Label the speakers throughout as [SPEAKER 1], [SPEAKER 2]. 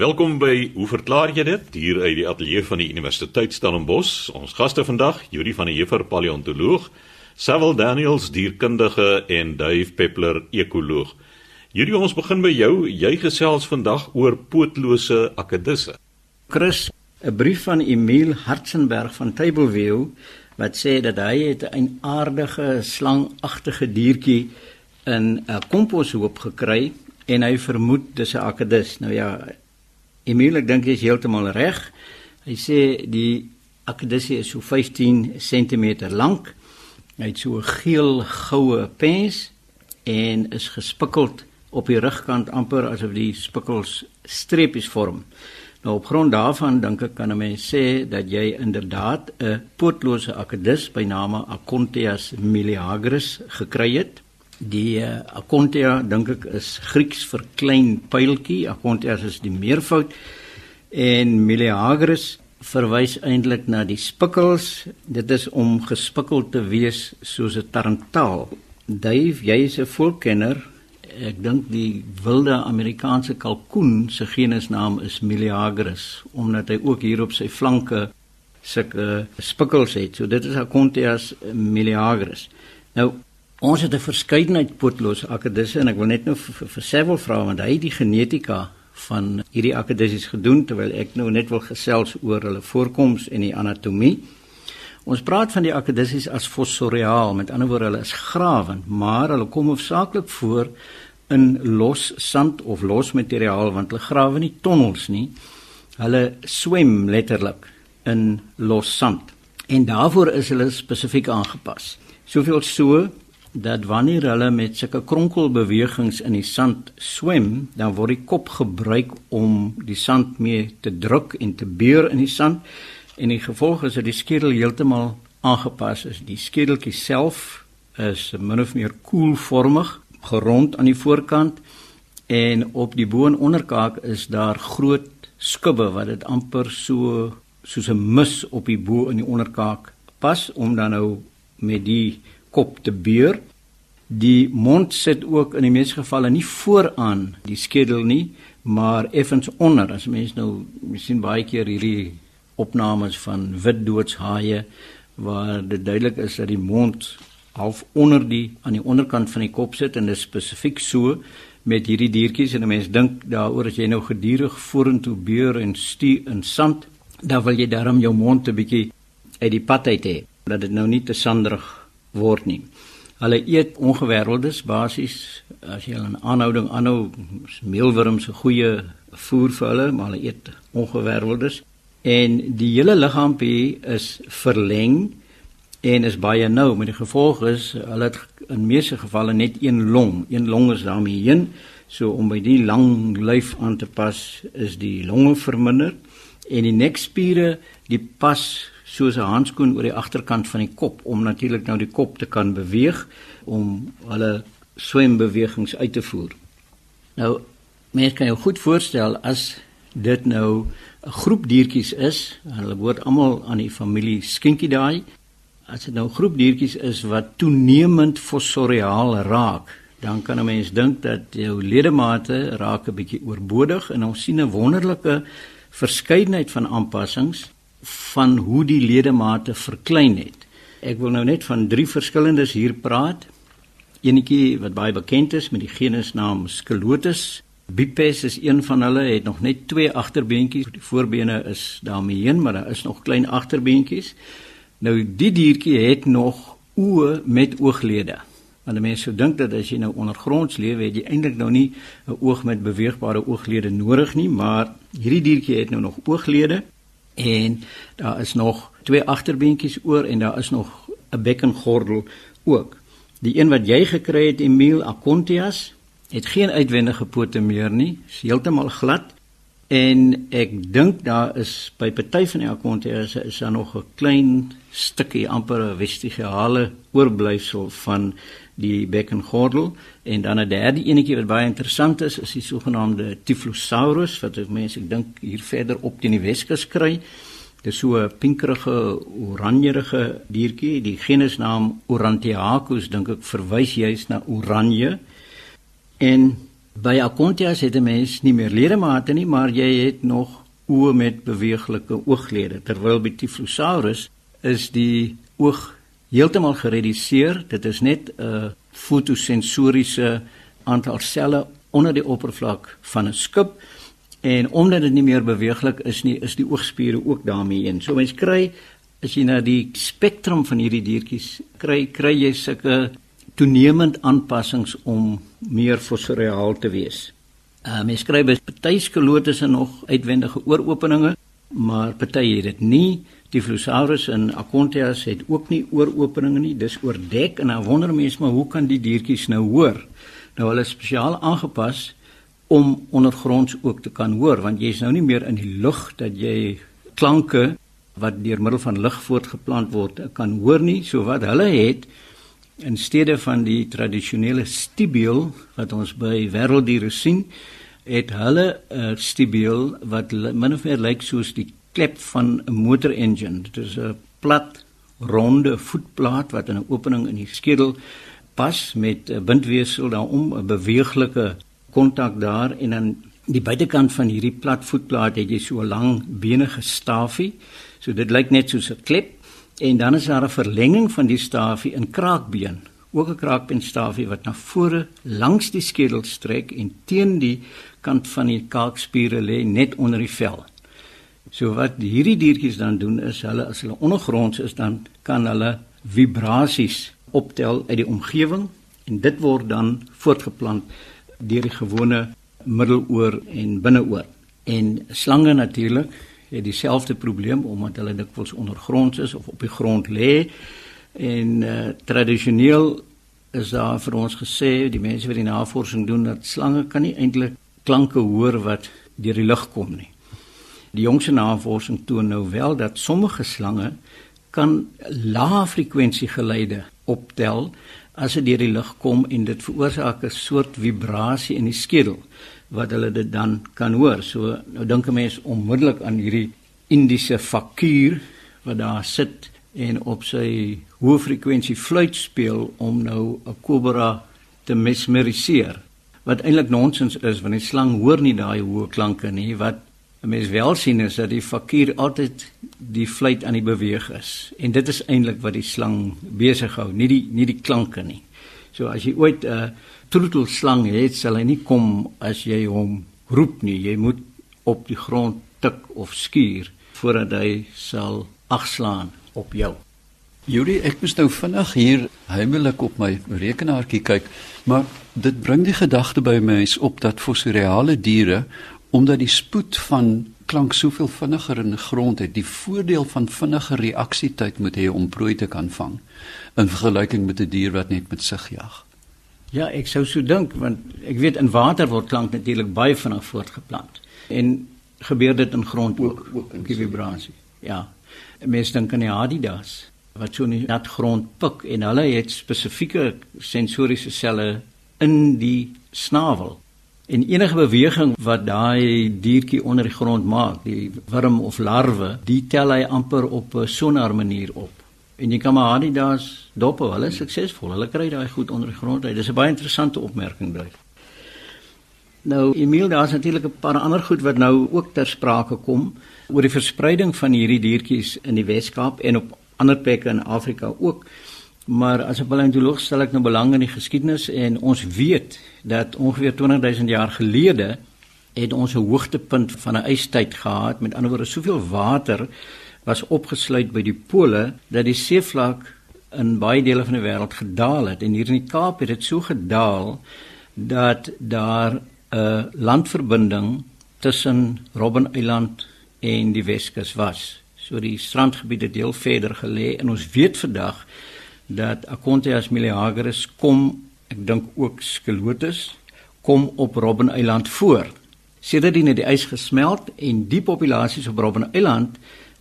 [SPEAKER 1] Welkom by Hoe verklaar jy dit? Hier uit die ateljee van die Universiteit Stellenbosch. Ons gaste vandag, Juri van der Heever, paleontoloog, Sewil Daniels, dierkundige en Dave Peppler, ekoloog. Juri, ons begin by jou. Jy gesels vandag oor pootlose akedisse.
[SPEAKER 2] Chris, 'n brief van Emil Hartzenberg van Tableview wat sê dat hy het 'n aardige slangagtige diertjie in 'n komposhoop gekry en hy vermoed dis 'n akedis. Nou ja, Emile, ek dink jy is heeltemal reg. Hy sê die akkedissie is so 15 cm lank. Hy het so 'n geel goue pens en is gespikkeld op die rugkant amper asof die spikkels streepies vorm. Nou op grond daarvan dink ek kan 'n mens sê dat jy inderdaad 'n pootlose akkedis by name Aconteas miliagris gekry het. Die uh, Acontia dink ek is Grieks vir klein pyltjie. Acontia is die meervoud en Meleagris verwys eintlik na die spikkels. Dit is om gespikkel te wees soos 'n tarantaal. Dave, jy is 'n volkenner. Ek dink die wilde Amerikaanse kalkoen se genusnaam is Meleagris omdat hy ook hier op sy flanke sulke spikkels het. So dit is Acontias Meleagris. Nou Ons het 'n verskeidenheid pootlose akedisse en ek wil net nou vir, Sewil vra want hy het die genetika van hierdie akedisse gedoen terwyl ek nou net wil gesels oor hulle voorkoms en die anatomie. Ons praat van die akedisse as fossoriaal, met ander woorde hulle is grawend, maar hulle kom hoofsaaklik voor in los sand of los materiaal want hulle grawe nie tonnels nie. Hulle swem letterlik in los sand en daarvoor is hulle spesifiek aangepas. Soveel so dat wanneer hulle met sulke kronkelbewegings in die sand swem, dan word die kop gebruik om die sand mee te druk en te beur in die sand en die gevolg is dat die skedel heeltemal aangepas is. Die skedeltjie self is min of meer koelvormig, gerond aan die voorkant en op die bo en onderkaak is daar groot skubbe wat dit amper so soos 'n mis op die bo en die onderkaak pas om dan nou met die kop te beur. Die mond sit ook in die meeste gevalle nie vooraan die skedel nie, maar effens onder. As mens nou sien baie keer hierdie opnames van wit doodshaie waar dit duidelik is dat die mond half onder die aan die onderkant van die kop sit en dit spesifiek so met hierdie diertjies en 'n mens dink daaroor as jy nou gedurig vorentoe beur en stuur in sand, dan wil jy darm jou mond 'n bietjie uit die pad uit hê dat dit nou nie te sanderig word nie. Hulle eet ongewêreldes basies as jy 'n aanhouding aanhou meelwurms se goeie voer vir hulle, maar hulle eet ongewêreldes en die hele liggaampie is verleng en is baie nou met die gevolg is hulle het in meeste gevalle net een long, een long is daarmee heen, so om by die lang lyf aan te pas is die longe verminder. En die nekspiere die pas soos 'n handskoen oor die agterkant van die kop om natuurlik nou die kop te kan beweeg om hulle swembewegings uit te voer. Nou mens kan jou goed voorstel as dit nou 'n groep diertjies is, hulle behoort almal aan die familie Skinkidae. As dit nou 'n groep diertjies is wat toenemend fossoriaal raak, dan kan 'n mens dink dat jou ledemate raak 'n bietjie oorbodig en ons sien 'n wonderlike verskeidenheid van aanpassings van hoe die ledemate verklein het. Ek wil nou net van drie verskillendes hier praat. Eenetjie wat baie bekend is met die genusnaam Skelotus. Bipes is een van hulle, het nog net twee agterbeentjies. Die voorbene is daarmee heen, maar daar is nog klein agterbeentjies. Nou die diertjie het nog oë met ooglede. Want mense sou dink dat as jy nou ondergronds lewe, het jy eintlik nou nie 'n oog met beweegbare ooglede nodig nie, maar hierdie diertjie het nou nog ooglede en daar is nog twee agterbeentjies oor en daar is nog 'n bekkengordel ook. Die een wat jy gekry het Emil Acontias het geen uitwendige pote meer nie, is heeltemal glad en ek dink daar is by party van die Acontias is daar nog 'n klein stukkie amper 'n vestigiale oorblyfsel van die bekkengordel en dan 'n derde enetjie wat baie interessant is is die sogenaamde Typhlosaurus wat ek mense ek dink hier verder op teen die Weskus kry. Dit is so 'n pinkerige oranjerige diertjie, die genusnaam Orantiacus dink ek verwys juis na oranje. En By Acontias het 'n mens nie meer ledemate nie, maar jy het nog oë met beweeglike ooglede. Terwyl by Typhlosaurus is die oog heeltemal gereduseer. Dit is net 'n fotosensoriese aantal selle onder die oppervlak van 'n skip en omdat dit nie meer beweeglik is nie, is die oogspiere ook daarmee een. So mens kry as jy na die spektrum van hierdie diertjies kry, kry jy sulke toenemend aanpassings om meer fossoriaal te wees. Uh mens kry by party skelotes nog uitwendige ooropeninge, maar party het dit nie. Typhlosaurus en Acontias het ook nie ooropeninge nie, dis oordek en dan wonder mense maar hoe kan die diertjies nou hoor? Nou hulle is spesiaal aangepas om ondergronds ook te kan hoor want jy is nou nie meer in die lug dat jy klanke wat deur middel van lig voortgeplant word kan hoor nie. So wat hulle het in steede van die tradisionele stibiel wat ons by wêrelddiere sien, het hulle 'n stibiel wat min of meer lyk soos die klep van 'n motor engine. Dit is 'n plat ronde voetplaat wat in 'n opening in die skedel pas met 'n bindweefsel daarom, 'n beweeglike kontak daar en dan die buitekant van hierdie plat voetplaat het jy so 'n lang benige stafie. So dit lyk net soos 'n klep en dan is daar 'n verlenging van die stafie in kraakbeen. Ook 'n kraakbeenstafie wat na vore langs die skedel strek en teen die kant van die kaakspiere lê net onder die vel. So wat hierdie diertjies dan doen is hulle as hulle ondergronds is dan kan hulle vibrasies optel uit die omgewing en dit word dan voortgeplant deur die gewone middeloor en binneoor. En slange natuurlik het dieselfde probleem omdat hulle dikwels ondergronds is of op die grond lê. En uh, tradisioneel is daar vir ons gesê die mense wat die navorsing doen dat slange kan nie eintlik klanke hoor wat deur die lug kom nie. Die jongste navorsing toon nou wel dat sommige slange kan lae frekwensie geluide optel as dit deur die lug kom en dit veroorsaak 'n soort vibrasie in die skedel wat hulle dit dan kan hoor. So nou dink 'n mens onmiddellik aan hierdie Indiese fakuur wat daar sit en op sy hoë frekwensie fluit speel om nou 'n kobra te mesmeriseer. Wat eintlik nonsens is want die slang hoor nie daai hoë klanke nie wat 'n mens wel sien is dat die fakir altyd die fluit aan die beweeg is. En dit is eintlik wat die slang besig hou nie die nie die klanke nie. So as jy ooit 'n troetelslang het sal hy nie kom as jy hom roep nie. Jy moet op die grond tik of skuur voordat hy sal agslaan op jou.
[SPEAKER 3] Juri ek moet nou vinnig hier heimlik op my rekenaartjie kyk maar dit bring die gedagte by my op dat fossireale diere omdat die spoed van klank soveel vinniger in die grond het, die voordeel van vinnige reaksietyd moet hê om prooi te kan vang in vergelyking met 'n die dier wat net met sig jag.
[SPEAKER 2] Ja, ek sou so dink want ek weet in water word klank natuurlik baie vinnig voortgeplant. En gebeur dit in grond ook, ook in vibrasie. Ja. Mense dink aan die Adidas wat so net nat grond pik en hulle het spesifieke sensoriese selle in die snavel En enige beweging wat daai diertjie onder die grond maak, die worm of larwe, die tel hy amper op 'n sonar manier op. En jy kan maar aan die daas dop, hulle is suksesvol. Hulle kry daai goed onder die grond uit. Dis 'n baie interessante opmerking daai. Nou, Emil, daar's natuurlik 'n paar ander goed wat nou ook ter sprake kom oor die verspreiding van hierdie diertjies in die Wes-Kaap en op ander plekke in Afrika ook. Maar as 'n paleontoloog stel ek nou belang in die geskiedenis en ons weet dat ongeveer 20000 jaar gelede het ons 'n hoogtepunt van 'n ystyd gehad. Met ander woorde, soveel water was opgesluit by die pole dat die seevlak in baie dele van die wêreld gedaal het. En hier in die Kaap het dit so gedaal dat daar 'n landverbinding tussen Robben Eiland en die Weskus was. So die strandgebied het deel verder gelê en ons weet vandag dat Acontias miliaris kom, ek dink ook Skelotus kom op Robben Eiland voor. Sedert die ys gesmelt en die populasies op Robben Eiland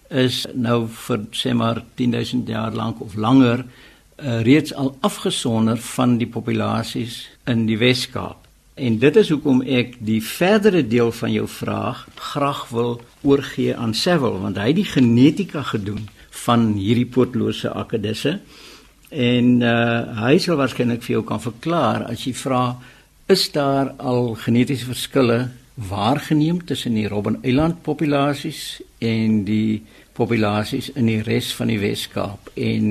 [SPEAKER 2] is nou vir sê maar 10000 jaar lank of langer uh, reeds al afgesonder van die populasies in die Wes-Kaap. En dit is hoekom ek die verdere deel van jou vraag graag wil oorgee aan Sewil want hy het die genetika gedoen van hierdie pootlose akedisse. En uh hy sal waarskynlik vir jou kan verklaar as jy vra Is daar al genetiese verskille waargeneem tussen die Robben-eiland populasies en die populasies in die res van die Wes-Kaap en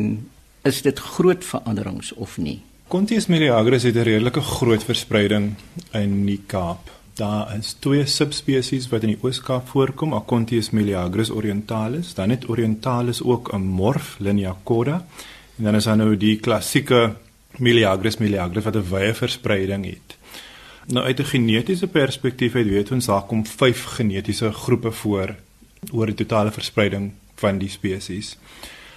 [SPEAKER 2] is dit groot veranderings of nie?
[SPEAKER 4] Contius meleagris het 'n redelike groot verspreiding in die Kaap. Daar is twee subspesies wat in die Oos-Kaap voorkom, Acontius meleagris orientalis, dan het orientalis ook 'n morf Lineacoda. En dan is daar nou die klassieke meleagris meleagris wat 'n wye verspreiding het. Nou uit 'n genetiese perspektief het weet ons daar kom 5 genetiese groepe voor oor die totale verspreiding van die spesies.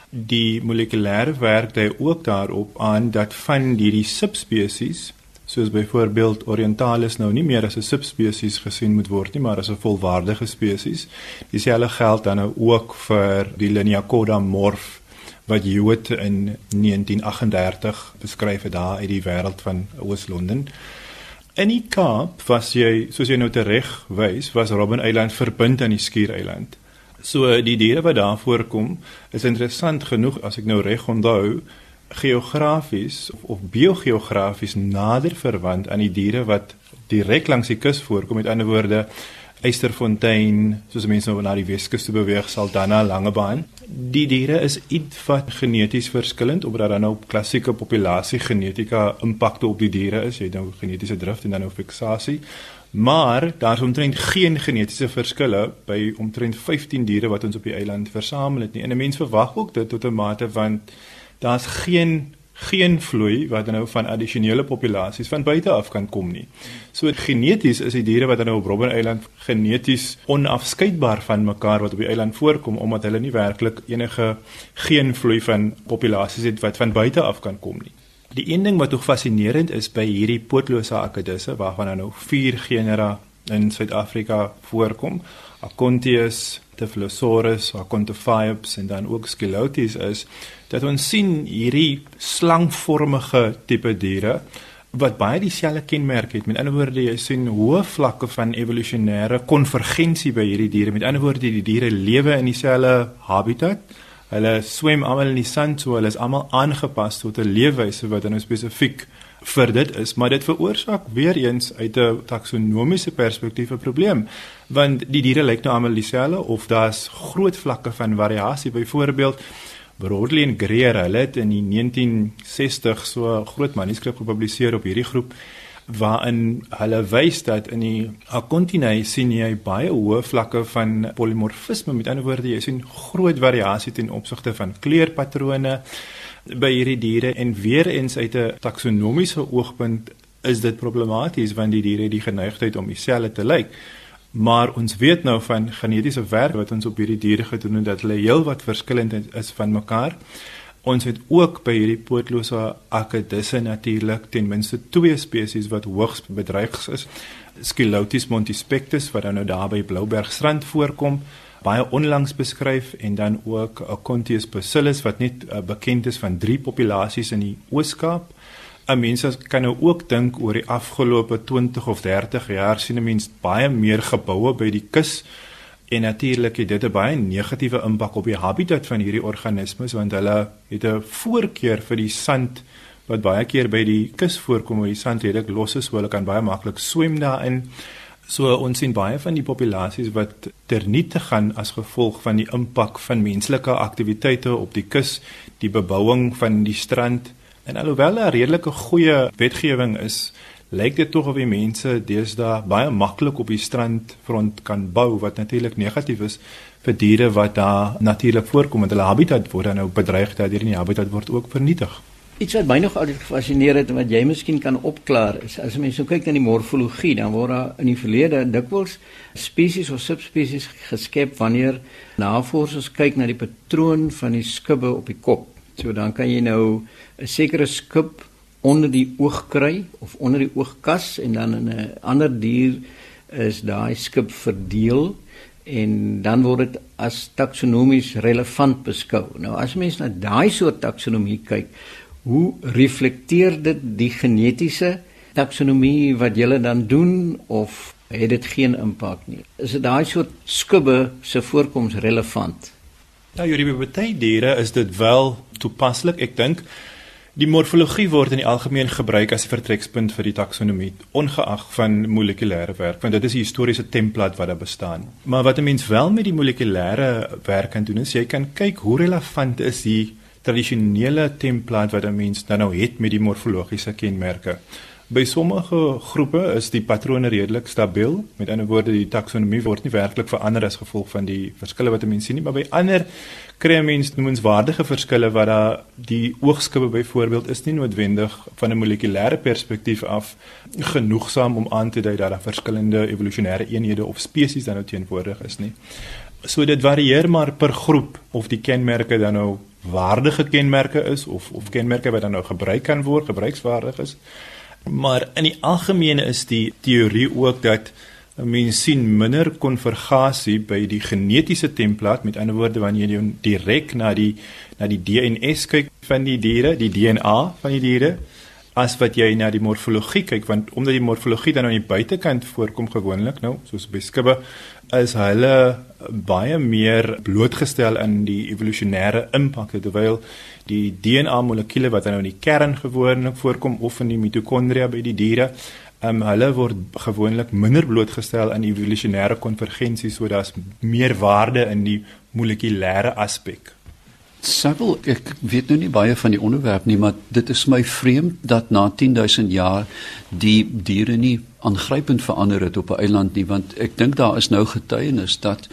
[SPEAKER 4] Die molekulêre werk dui ook daarop aan dat van hierdie subspesies soos byvoorbeeld orientalis nou nie meer as 'n subspesies gesien moet word nie, maar as 'n volwaardige spesies. Dieselfde geld dan nou ook vir die Lineacoda morf wat Hewitt in 1938 beskryf het daar uit die wêreld van Oos-London. In die Kaap was jy, soos jy nou tereg wys, was Robben Eiland verbind aan die Skiereiland. So die diere wat daar voorkom, is interessant genoeg as ek nou reg onthou, geografies of, of biogeografies nader verwant aan die diere wat direk langs die kus voorkom. Met ander woorde, Eysterfontein, soos mense nou na die Weskus toe beweeg, Saldanha, Langebaan. Die diere is iets wat geneties verskillend omdat daar nou klassieke populasie genetika impakte op die diere is. Jy het nou genetiese drift en dan nou fiksasie. Maar daar is omtrent geen genetiese verskille by omtrent 15 diere wat ons op die eiland versamel het nie. En 'n mens verwag ook dit tot 'n mate want daar's geen geen vloei wat nou van addisionele populasies van buite af kan kom nie. So geneties is die diere wat nou op Robben Eiland geneties onafskeidbaar van mekaar wat op die eiland voorkom omdat hulle nie werklik enige geen vloei van populasies het wat van buite af kan kom nie. Die een ding wat ook fascinerend is by hierdie pootlose akedisse waarvan nou vier genera in Suid-Afrika voorkom, Acontius, Typhlosaurus, Acontophiops en dan ook Scylotes is dat ons sien hierdie slangvormige tipe diere wat baie dieselfde kenmerk het. Met ander woorde, jy sien hoë vlakke van evolusionêre konvergensie by hierdie diere. Met ander woorde, die diere lewe in dieselfde habitat. Hulle swem almal in die sand, so hulle is almal aangepas tot 'n leefwyse wat dan nou spesifiek vir dit is, maar dit veroorsaak weer eens uit 'n taksonomiese perspektief 'n probleem, want die diere lyk nou almal dieselfde of daar's groot vlakke van variasie. Byvoorbeeld Broadley en Greer, hulle het in die 1960 so 'n groot manuskrip gepubliseer op hierdie groep waarin hulle wys dat in die Acontinai sien jy baie hoë vlakke van polimorfisme. Met ander woorde, jy sien groot variasie ten opsigte van kleurpatrone by hierdie diere en weer eens uit 'n taksonomiese oogpunt is dit problematies want die diere het die geneigtheid om dieselfde te lyk. Maar ons weet nou van genetiese werk wat ons op hierdie diere gedoen het dat hulle heelwat verskillend is van mekaar. Ons het ook by hierdie pootlose akedisse natuurlik ten minste twee spesies wat hoogs bedreig is. Scylotis montispectus wat nou daar by Bloubergstrand voorkom baie onlangs beskryf en dan ook Acontius bacillus wat net uh, bekend is van drie populasies in die Oos-Kaap. 'n Mens kan nou ook dink oor die afgelope 20 of 30 jaar sien 'n mens baie meer geboue by die kus en natuurlik het dit 'n baie negatiewe impak op die habitat van hierdie organismes want hulle het 'n voorkeur vir die sand wat baie keer by die kus voorkom waar die sand redelik los is, so hulle kan baie maklik swem daarin. So ons sien baie van die populasies wat terniete gaan as gevolg van die impak van menslike aktiwiteite op die kus, die bebouing van die strand en alhoewel daar redelike goeie wetgewing is, lyk dit tog of die mense deesdae baie maklik op die strandfront kan bou wat natuurlik negatief is vir diere wat daar natuurlik voorkom en hulle habitat word nou bedreig dat hierdie habitat word ook vernietig.
[SPEAKER 2] Iets wat my nog altyd gefassineer het en wat jy miskien kan opklaar is as mense so kyk na die morfologie, dan word daar in die verlede dikwels spesies of subspesies geskep wanneer navorsers kyk na die patroon van die skubbe op die kop. So dan kan jy nou 'n sekere skub onder die oog kry of onder die oogkas en dan in 'n ander dier is daai skub verdeel en dan word dit as taksonomies relevant beskou. Nou as mense na daai soort taksonomie kyk, Hoe reflekteer dit die genetiese taksonomie wat julle dan doen of het dit geen impak nie? Is dit daai soort skubbe se voorkoms relevant?
[SPEAKER 4] Ja, hierdie by baie diere is dit wel toepaslik. Ek dink Die morfologie word in die algemeen gebruik as 'n vertrekpunt vir die taksonomie, ongeag van molekulêre werk, want dit is 'n historiese template wat daar bestaan. Maar wat 'n mens wel met die molekulêre werk kan doen is jy kan kyk hoe relevant is die tradisionele template wat 'n mens dan nou het met die morfologiese kenmerke. By sommige groepe is die patrone redelik stabiel. Met ander woorde, die taksonomie word nie werklik verander as gevolg van die verskille wat mense sien nie, maar by ander kry mense noemenswaardige verskille wat daar die oogskippe byvoorbeeld is nie noodwendig van 'n molekulêre perspektief af genoegsaam om aan te dui dat daar verskillende evolusionêre eenhede of spesies dan nou teenwoordig is nie. So dit varieer maar per groep of die kenmerke dan nou waardige kenmerke is of of kenmerke wat dan nou gebruik kan word, gebruikswaardig is. Maar in die algemeen is die teorie ook dat mense sien minder konvergasie by die genetiese template met ander woorde wanneer jy direk na die na die DNS kyk van die diere, die DNA van die diere as wat jy na die morfologie kyk want omdat die morfologie dan aan die buitekant voorkom gewoonlik nou soos by skibbe is hulle baie meer blootgestel aan die evolusionêre impakte terwyl die DNA molekules wat nou in die kern gewoonlik voorkom of in die mitokondria by die diere um, hulle word gewoonlik minder blootgestel aan evolusionêre konvergensie so daar's meer waarde in die molekulêre aspek
[SPEAKER 3] Savel, ek weet nou nie baie van die onderwerp nie, maar dit is my vreemd dat na 10000 jaar die diere nie aangrypend verander het op 'n eiland nie, want ek dink daar is nou getuienis dat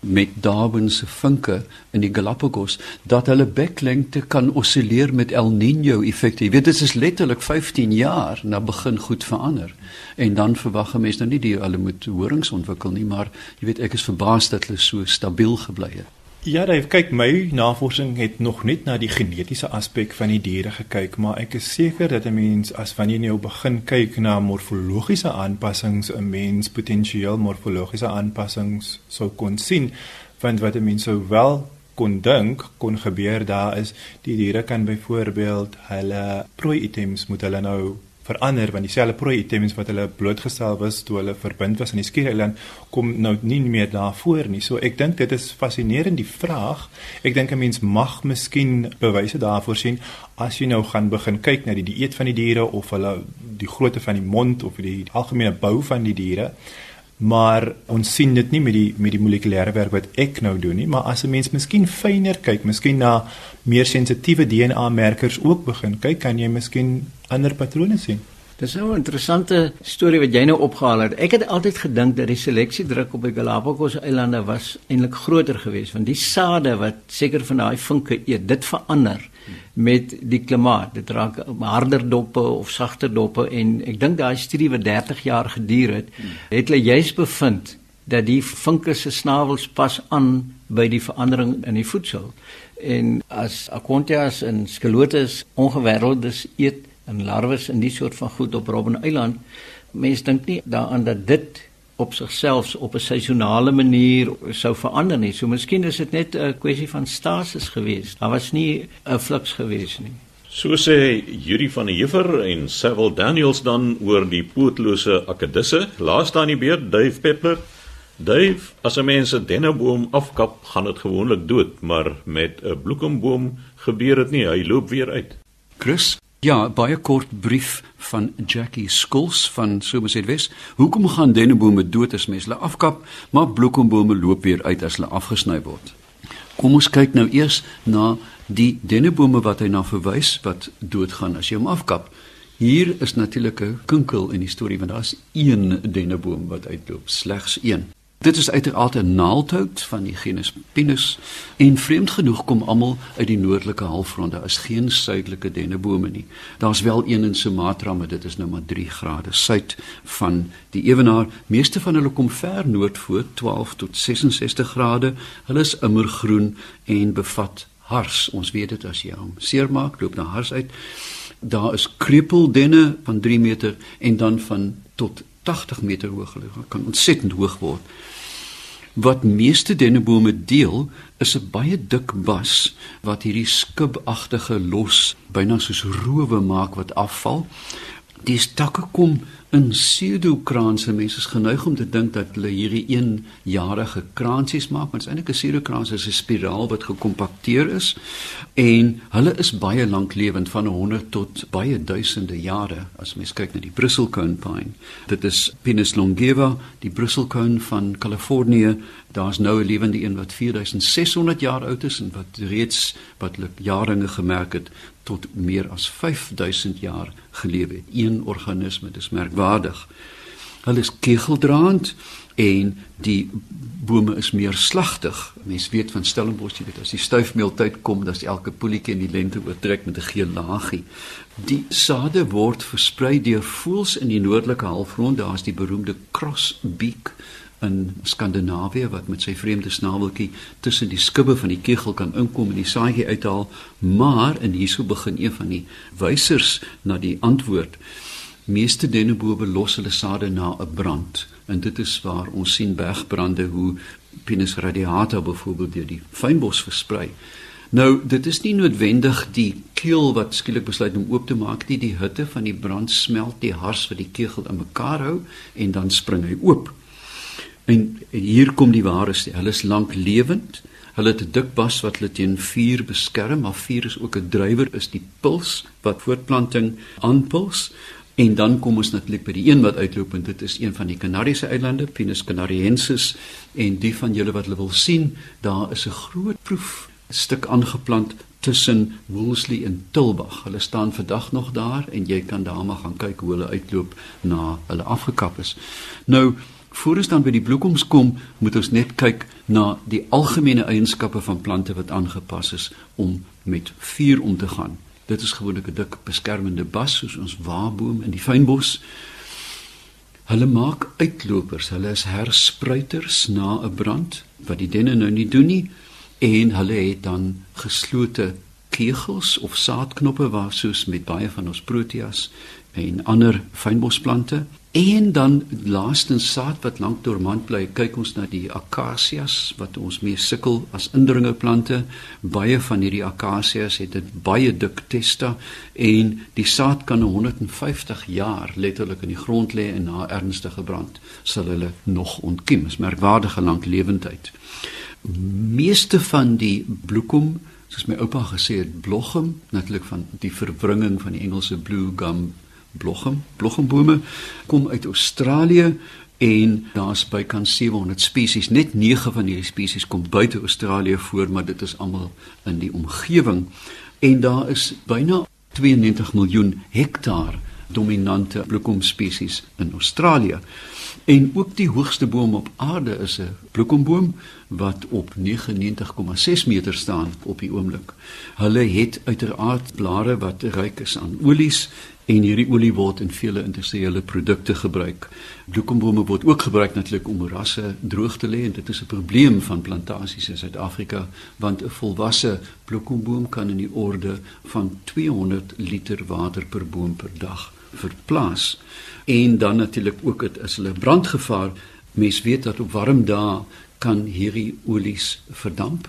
[SPEAKER 3] met Darwin se vinke in die Galapagos dat hulle beklengte kan osilleer met El Niño effekte. Jy weet dit is letterlik 15 jaar na begin goed verander. En dan verwag 'n mens nou nie die hulle moet horings ontwikkel nie, maar jy weet ek is verbaas dat hulle so stabiel gebly het.
[SPEAKER 4] Ja, Dave, kyk my navorsing het nog net na die genetiese aspek van die diere gekyk, maar ek is seker dat 'n mens as wanneer jy nou begin kyk na morfologiese aanpassings, 'n mens potensieel morfologiese aanpassings sou kon sien, want wat 'n mens sou wel kon dink kon gebeur daar is die diere kan byvoorbeeld hulle prooi items moet hulle nou verander want dieselfde prooi items wat hulle blootgestel was toe hulle verbind was aan die skiereiland kom nou nie meer daarvoor nie. So ek dink dit is fascinerend die vraag. Ek dink 'n mens mag miskien bewyse daarvoor sien as jy nou gaan begin kyk na die dieet van die diere of hulle die grootte van die mond of die algemene bou van die diere maar ons sien dit nie met die met die molekulêre werk wat ek nou doen nie maar as 'n mens miskien fyner kyk miskien na meer sensitiewe DNA merkers ook begin kyk kan jy miskien ander patrone sien
[SPEAKER 2] Dis nou 'n interessante storie wat jy nou opgehaal het. Ek het altyd gedink dat die seleksiedruk op die Galapagos eilande was eintlik groter geweest want die sade wat seker van daai vinke eet, dit verander met die klimaat. Dit raak harder doppe of sagter doppe en ek dink daai studie wat 30 jaar geduur het, het hulle juis bevind dat die vinke se snavels pas aan by die verandering in die voedsel. En as akontias en skelotes ongewêreldes eet en larwes in die soort van goed op Robben Eiland. Mense dink nie daaraan dat dit op sigself op 'n seisonale manier sou verander nie. So miskien is dit net 'n kwessie van stasis geweest. Daar was nie 'n fluks geweest nie.
[SPEAKER 1] So sê Yuri van der Heever en Sewil Daniels dan oor die pootlose akedisse. Laaste aan die beurt Dave Peppler. Dave, as 'n mens 'n denneboom afkap, gaan dit gewoonlik dood, maar met 'n bloekomboom gebeur dit nie. Hy loop weer uit.
[SPEAKER 3] Chris Ja, baie kort brief van Jackie Skuls van Somerset West. Hoekom gaan dennebome dood as mens hulle afkap, maar bloekombome loop weer uit as hulle afgesny word? Kom ons kyk nou eers na die dennebome wat hy na verwys wat doodgaan as jy hom afkap. Hier is natuurlik 'n kinkel in die storie want daar's een denneboom wat uitloop, slegs een. Dit is uiteraard 'n naaldhout van die genus Pinus en vreemd genoeg kom almal uit die noordelike halfrond. Daar is geen suidelike dennebome nie. Daar's wel een in Sumatra, maar dit is nou maar 3 grade suid van die ewenaar. Meeste van hulle kom ver noord voor, 12 tot 66 grade. Hulle is immergroen en bevat hars. Ons weet dit as jy hom seermaak, loop na hars uit. Daar is kreupeldenne van 3 meter en dan van tot 80 meter hoog. Hulle kan ontsettend hoog word. Wat meeste dennebome deel, is 'n baie dik bas wat hierdie skubagtige los byna soos rowe maak wat afval. Die takke kom In pseudokranse mense is geneig om te dink dat hulle hierdie eenjarige kransies maak, maar dit is eintlik 'n pseudokrans is 'n spiraal wat gekompakteer is en hulle is baie lanklewend van 100 tot baie duisende jare as mens kyk na die Bristlecone pine. Dit is Pinus longeva, die Bristlecone van Kalifornië. Daar's nou 'n lewende een wat 4600 jaar oud is en wat reeds wat hulle jaringe gemerk het tot meer as 5000 jaar gelewe het. Een organisme, dis merkwaardig. Hulle is kegeldraand en die bome is meer slagtig. Mense weet van Stellenbosch, jy weet as die stuifmeeltyd kom, dan is elke poelietjie in die lente oortrek met 'n geel laagie. Die sade word versprei deur voëls in die noordelike halfrond. Daar's die beroemde crossbeak in Skandinawië wat met sy vreemde snaweltjie tussen die skubbe van die kegel kan inkom en die saadjie uithaal, maar en hierso begin een van die wysers na die antwoord. Meeste dennebome los hulle sade na 'n brand en dit is waar ons sien bergbrande hoe Pinus radiata byvoorbeeld deur die fynbos versprei. Nou, dit is nie noodwendig die keel wat skielik besluit om oop te maak nie, die hitte van die brand smelt die hars wat die kegel in mekaar hou en dan spring hy oop. En, hier kom die ware sê, hulle is lank lewend. Hulle het 'n dik bas wat hulle teen vuur beskerm, maar vuur is ook 'n drywer is die puls wat voortplanting aanpuls. En dan kom ons natuurlik by die een wat uitloop en dit is een van die Kanariese eilande, Pinus canariensis en die van julle wat hulle wil sien, daar is 'n groot proef stuk aangeplant tussen Woolsley en Tilbag. Hulle staan vandag nog daar en jy kan daar maar gaan kyk hoe hulle uitloop na hulle afgekap is. Nou Voor ons dan by die bloekoms kom, moet ons net kyk na die algemene eienskappe van plante wat aangepas is om met vuur om te gaan. Dit is gewoonlik 'n dik beskermende bas soos ons waarboom in die fynbos. Hulle maak uitlopers, hulle is herspruiters na 'n brand wat die denne nou nie doen nie en hulle het dan geslote kegels of saadknoppe waar soos met baie van ons proteas en ander fynbosplante En dan laastens saad wat lank dormant bly, kyk ons na die akasias wat ons mee sukkel as indringerplante. Baie van hierdie akasias het 'n baie dik testa en die saad kan 150 jaar letterlik in die grond lê en na ernstige brand sal hulle nog ontkiem. Dis merkwaardige lank lewendheid. Meeste van die bloekom soos my oupa gesê het, blogem, natuurlik van die verwringing van die Engelse blue gum bloggem, bloggembome kom uit Australië en daar's bykans 700 spesies. Net 9 van hierdie spesies kom buite Australië voor, maar dit is almal in die omgewing. En daar is byna 92 miljoen hektaar dominante bloekomspesies in Australië. En ook die hoogste boom op aarde is 'n bloekomboom wat op 99,6 meter staan op die oomblik. Hulle het uiteraard blare wat ryk is aan olies en hierdie olie word in vele industriële produkte gebruik. Bloekombome word ook gebruik natuurlik om morasse droog te lê en dit is 'n probleem van plantasies in Suid-Afrika want 'n volwasse bloekomboom kan in die orde van 200 liter water per boom per dag verplaas. En dan natuurlik ook dit is hulle brandgevaar. Mens weet dat op warm dae kan hierdie olies verdamp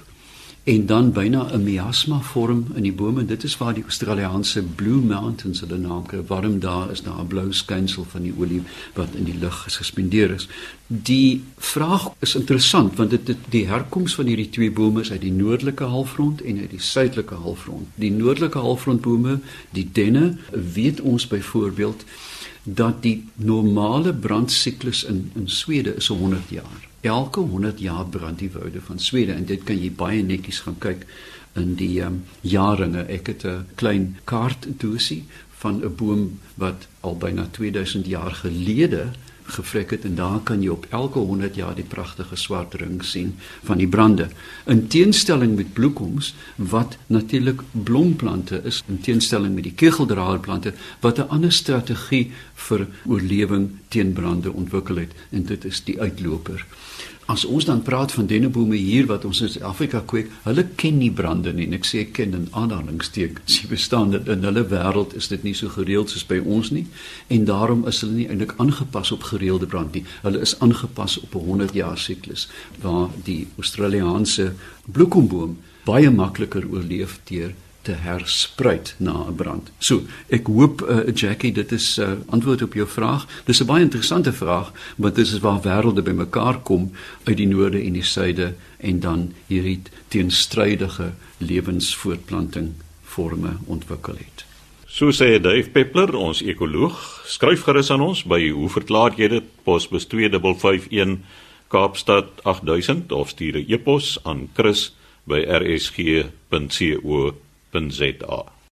[SPEAKER 3] en dan byna 'n miasma vorm in die bome. Dit is waar die Australiese Blue Mountains hulle naam kry. Warm daar is daar 'n blou skynsel van die olie wat in die lug gespandeer is. Die vraag is interessant want dit die herkoms van hierdie twee bome is uit die noordelike halfrond en uit die suidelike halfrond. Die noordelike halfrondbome, die denne, weet ons byvoorbeeld dat die normale brandsiklus in in Swede is 100 jaar elke 100 jaar brand die woude van Swede en dit kan jy baie netjies gaan kyk in die um, jaringe. Ek het 'n klein kaart dosie van 'n boom wat al byna 2000 jaar gelede gevrek het en daar kan jy op elke 100 jaar die pragtige swart ring sien van die brande. In teenstelling met bloekoms wat natuurlik blomplante is, in teenstelling met die kegeldraerplante wat 'n ander strategie vir oorlewing teen brande ontwikkel het en dit is die uitloper. As ons dan praat van dennebome hier wat ons in Suid-Afrika kweek, hulle ken nie brande nie. En ek sê ek ken in aanhalingsteekens. Sie bestaan dit in hulle wêreld is dit nie so gereeld soos by ons nie en daarom is hulle nie eintlik aangepas op gereelde brand nie. Hulle is aangepas op 'n 100 jaar siklus waar die Australiese bloekomboom baie makliker oorleef deur te herspruit na 'n brand. So, ek hoop uh, Jackie, dit is 'n uh, antwoord op jou vraag. Dis 'n baie interessante vraag, want dit is waar wêrelde bymekaar kom uit die noorde en die suide en dan hierdie teenstrydige lewensvoortplanting forme ontwikkel het.
[SPEAKER 1] So sê Dave Peppler, ons ekoloog, skryf gerus aan ons by hoe verklaar jy dit? Posbus 2551 Kaapstad 8000 of stuur 'n e-pos aan chris@rsg.co.za www.rsg.co.za